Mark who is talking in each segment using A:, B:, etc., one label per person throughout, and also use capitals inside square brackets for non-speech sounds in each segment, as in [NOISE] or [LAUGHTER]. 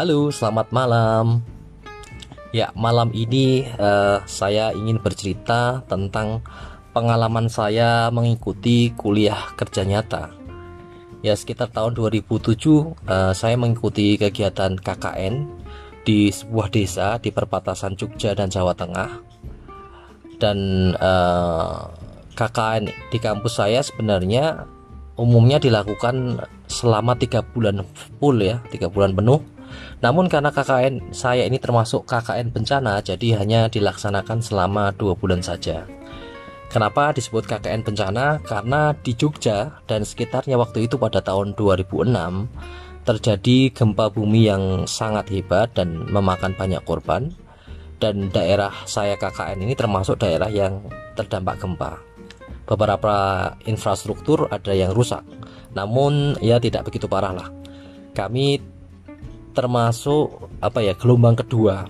A: Halo, selamat malam. Ya, malam ini uh, saya ingin bercerita tentang pengalaman saya mengikuti kuliah kerja nyata. Ya, sekitar tahun 2007 uh, eh, saya mengikuti kegiatan KKN di sebuah desa di perbatasan Jogja dan Jawa Tengah. Dan uh, eh, KKN di kampus saya sebenarnya umumnya dilakukan selama tiga bulan full ya, tiga bulan penuh namun karena KKN saya ini termasuk KKN bencana, jadi hanya dilaksanakan selama dua bulan saja. Kenapa disebut KKN bencana? Karena di Jogja dan sekitarnya waktu itu pada tahun 2006 terjadi gempa bumi yang sangat hebat dan memakan banyak korban dan daerah saya KKN ini termasuk daerah yang terdampak gempa. Beberapa infrastruktur ada yang rusak, namun ya tidak begitu parah lah. Kami termasuk apa ya gelombang kedua.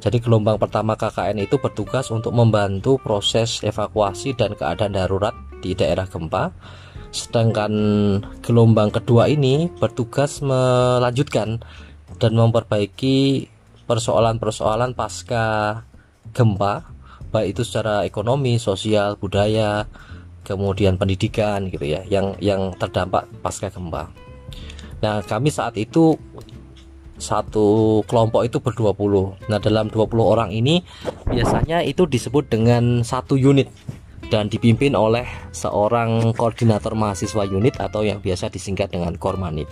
A: Jadi gelombang pertama KKN itu bertugas untuk membantu proses evakuasi dan keadaan darurat di daerah gempa. Sedangkan gelombang kedua ini bertugas melanjutkan dan memperbaiki persoalan-persoalan pasca gempa, baik itu secara ekonomi, sosial, budaya, kemudian pendidikan gitu ya, yang yang terdampak pasca gempa. Nah, kami saat itu satu kelompok itu berdua puluh. Nah, dalam 20 orang ini biasanya itu disebut dengan satu unit dan dipimpin oleh seorang koordinator mahasiswa unit atau yang biasa disingkat dengan Kormanit.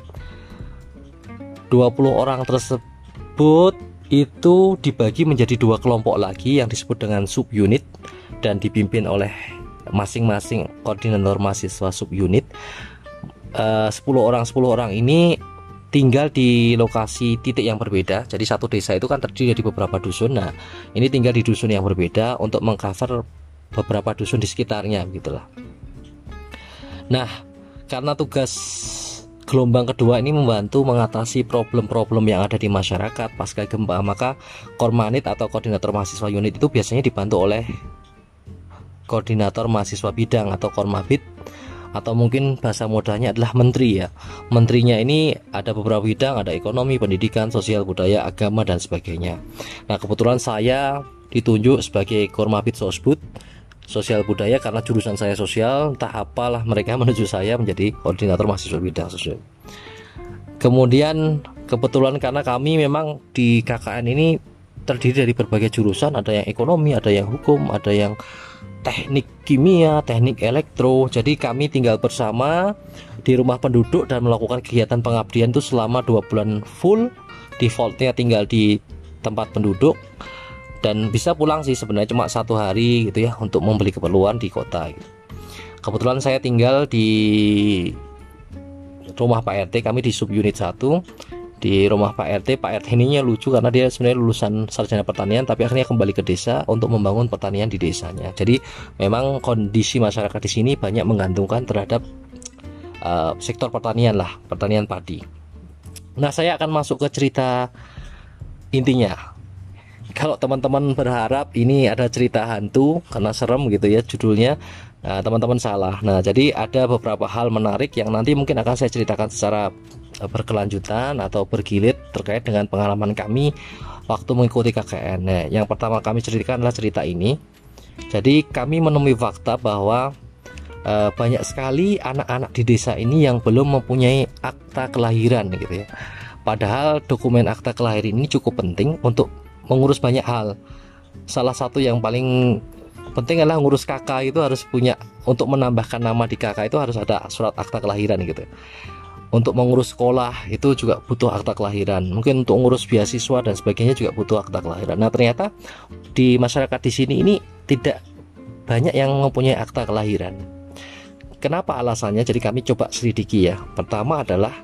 A: 20 orang tersebut itu dibagi menjadi dua kelompok lagi yang disebut dengan subunit dan dipimpin oleh masing-masing koordinator mahasiswa subunit. Uh, 10 orang 10 orang ini tinggal di lokasi titik yang berbeda. Jadi satu desa itu kan terdiri dari beberapa dusun. Nah, ini tinggal di dusun yang berbeda untuk mengcover beberapa dusun di sekitarnya gitulah. Nah, karena tugas gelombang kedua ini membantu mengatasi problem-problem yang ada di masyarakat pasca gempa, maka Kormanit atau koordinator mahasiswa unit itu biasanya dibantu oleh koordinator mahasiswa bidang atau Kormabit atau mungkin bahasa modalnya adalah menteri ya. Menterinya ini ada beberapa bidang, ada ekonomi, pendidikan, sosial, budaya, agama dan sebagainya. Nah, kebetulan saya ditunjuk sebagai Kormabit Sosbud sosial budaya karena jurusan saya sosial entah apalah mereka [LAUGHS] menuju saya menjadi koordinator mahasiswa bidang sosial kemudian kebetulan karena kami memang di KKN ini terdiri dari berbagai jurusan ada yang ekonomi ada yang hukum ada yang teknik kimia, teknik elektro. Jadi kami tinggal bersama di rumah penduduk dan melakukan kegiatan pengabdian itu selama dua bulan full. Defaultnya tinggal di tempat penduduk dan bisa pulang sih sebenarnya cuma satu hari gitu ya untuk membeli keperluan di kota. Gitu. Kebetulan saya tinggal di rumah Pak RT kami di subunit 1 di rumah Pak RT Pak RT ininya lucu karena dia sebenarnya lulusan sarjana pertanian tapi akhirnya kembali ke desa untuk membangun pertanian di desanya. Jadi memang kondisi masyarakat di sini banyak menggantungkan terhadap uh, sektor pertanian lah pertanian padi. Nah saya akan masuk ke cerita intinya kalau teman-teman berharap ini ada cerita hantu karena serem gitu ya judulnya Nah, teman-teman salah. Nah, jadi ada beberapa hal menarik yang nanti mungkin akan saya ceritakan secara Eh, berkelanjutan atau bergilit terkait dengan pengalaman kami waktu mengikuti KKN. Nah, yang pertama kami ceritakan adalah cerita ini. Jadi kami menemui fakta bahwa e, banyak sekali anak-anak di desa ini yang belum mempunyai akta kelahiran gitu ya. Padahal dokumen akta kelahiran ini cukup penting untuk mengurus banyak hal. Salah satu yang paling penting adalah ngurus kakak itu harus punya untuk menambahkan nama di kakak itu harus ada surat akta kelahiran gitu. Untuk mengurus sekolah itu juga butuh akta kelahiran. Mungkin untuk mengurus beasiswa dan sebagainya juga butuh akta kelahiran. Nah ternyata di masyarakat di sini ini tidak banyak yang mempunyai akta kelahiran. Kenapa alasannya? Jadi kami coba selidiki ya. Pertama adalah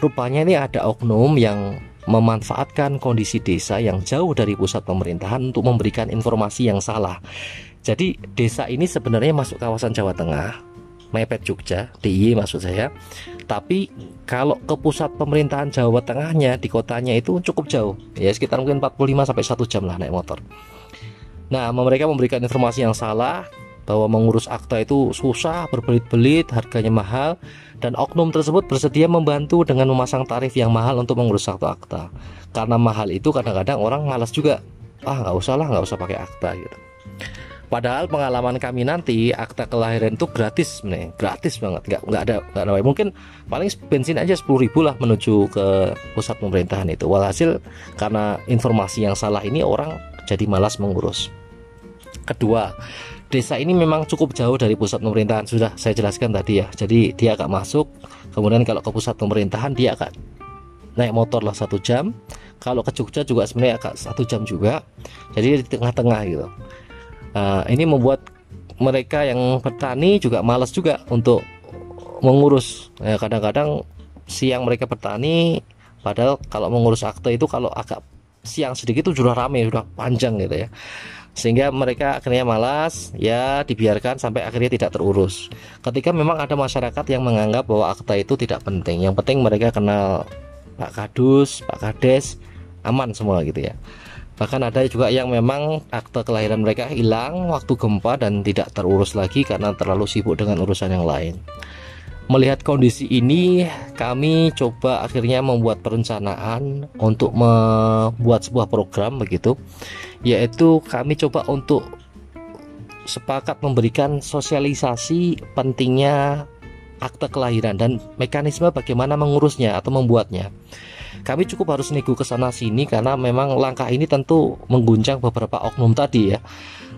A: rupanya ini ada oknum yang memanfaatkan kondisi desa yang jauh dari pusat pemerintahan untuk memberikan informasi yang salah jadi desa ini sebenarnya masuk kawasan Jawa Tengah mepet Jogja, DIY maksud saya. Tapi kalau ke pusat pemerintahan Jawa Tengahnya di kotanya itu cukup jauh, ya sekitar mungkin 45 sampai 1 jam lah naik motor. Nah, mereka memberikan informasi yang salah bahwa mengurus akta itu susah, berbelit-belit, harganya mahal, dan oknum tersebut bersedia membantu dengan memasang tarif yang mahal untuk mengurus akta akta. Karena mahal itu kadang-kadang orang malas juga, ah nggak usah lah, nggak usah pakai akta gitu. Padahal pengalaman kami nanti akta kelahiran itu gratis nih, gratis banget, nggak nggak ada nggak ada mungkin paling bensin aja sepuluh ribu lah menuju ke pusat pemerintahan itu. Walhasil karena informasi yang salah ini orang jadi malas mengurus. Kedua, desa ini memang cukup jauh dari pusat pemerintahan sudah saya jelaskan tadi ya. Jadi dia agak masuk, kemudian kalau ke pusat pemerintahan dia akan naik motor lah satu jam. Kalau ke Jogja juga sebenarnya agak satu jam juga. Jadi di tengah-tengah gitu uh, ini membuat mereka yang petani juga malas juga untuk mengurus kadang ya, kadang-kadang siang mereka bertani padahal kalau mengurus akte itu kalau agak siang sedikit itu sudah rame sudah panjang gitu ya sehingga mereka akhirnya malas ya dibiarkan sampai akhirnya tidak terurus. Ketika memang ada masyarakat yang menganggap bahwa akta itu tidak penting. Yang penting mereka kenal Pak Kadus Pak Kades aman semua gitu ya. Bahkan ada juga yang memang akte kelahiran mereka hilang waktu gempa dan tidak terurus lagi karena terlalu sibuk dengan urusan yang lain. Melihat kondisi ini, kami coba akhirnya membuat perencanaan untuk membuat sebuah program begitu, yaitu kami coba untuk sepakat memberikan sosialisasi pentingnya akte kelahiran dan mekanisme bagaimana mengurusnya atau membuatnya kami cukup harus nego ke sana sini karena memang langkah ini tentu mengguncang beberapa oknum tadi ya.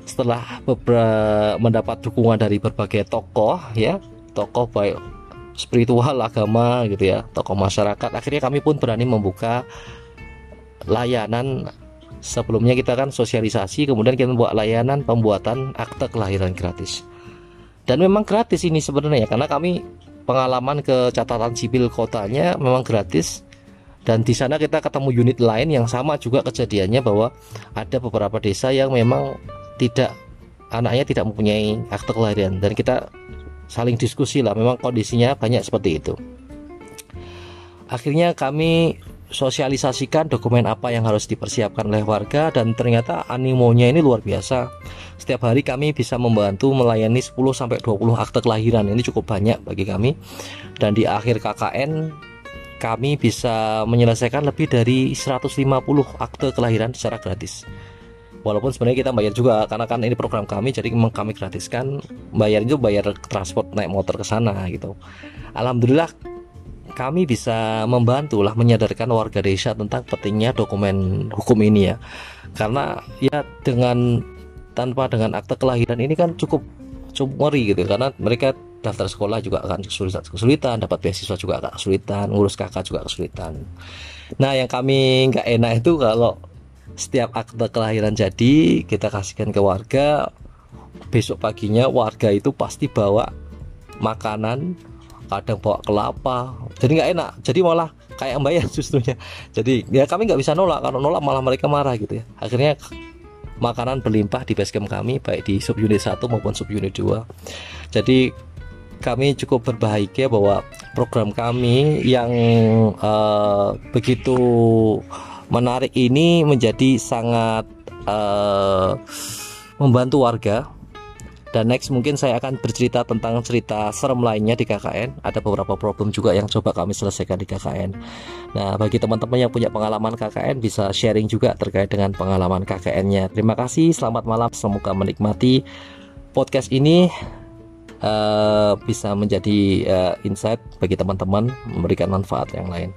A: Setelah beberapa mendapat dukungan dari berbagai tokoh ya, tokoh baik spiritual agama gitu ya, tokoh masyarakat, akhirnya kami pun berani membuka layanan. Sebelumnya kita kan sosialisasi kemudian kita membuat layanan pembuatan akte kelahiran gratis. Dan memang gratis ini sebenarnya karena kami pengalaman ke catatan sipil kotanya memang gratis. Dan di sana kita ketemu unit lain yang sama juga kejadiannya bahwa ada beberapa desa yang memang tidak anaknya tidak mempunyai akte kelahiran. Dan kita saling diskusi lah. Memang kondisinya banyak seperti itu. Akhirnya kami sosialisasikan dokumen apa yang harus dipersiapkan oleh warga dan ternyata animonya ini luar biasa. Setiap hari kami bisa membantu melayani 10 sampai 20 akte kelahiran. Ini cukup banyak bagi kami. Dan di akhir KKN kami bisa menyelesaikan lebih dari 150 akte kelahiran secara gratis walaupun sebenarnya kita bayar juga karena kan ini program kami jadi memang kami gratiskan bayar itu bayar transport naik motor ke sana gitu. Alhamdulillah kami bisa membantu lah menyadarkan warga desa tentang pentingnya dokumen hukum ini ya. Karena ya dengan tanpa dengan akte kelahiran ini kan cukup cukup ngeri gitu karena mereka daftar sekolah juga akan kesulitan kesulitan dapat beasiswa juga agak kesulitan ngurus kakak juga kesulitan. Nah yang kami nggak enak itu kalau setiap akte kelahiran jadi kita kasihkan ke warga. Besok paginya warga itu pasti bawa makanan kadang bawa kelapa. Jadi nggak enak. Jadi malah kayak bayar [LAUGHS] justru jadi ya kami nggak bisa nolak. Kalau nolak malah mereka marah gitu ya. Akhirnya makanan berlimpah di basecamp kami baik di subunit 1 maupun subunit 2 jadi kami cukup berbahagia bahwa program kami yang uh, begitu menarik ini menjadi sangat uh, membantu warga. Dan next mungkin saya akan bercerita tentang cerita serem lainnya di KKN ada beberapa problem juga yang coba kami selesaikan di KKN nah bagi teman-teman yang punya pengalaman KKN bisa sharing juga terkait dengan pengalaman KKN-nya terima kasih selamat malam. Semoga menikmati podcast ini uh, bisa menjadi uh, insight bagi teman-teman memberikan manfaat yang lain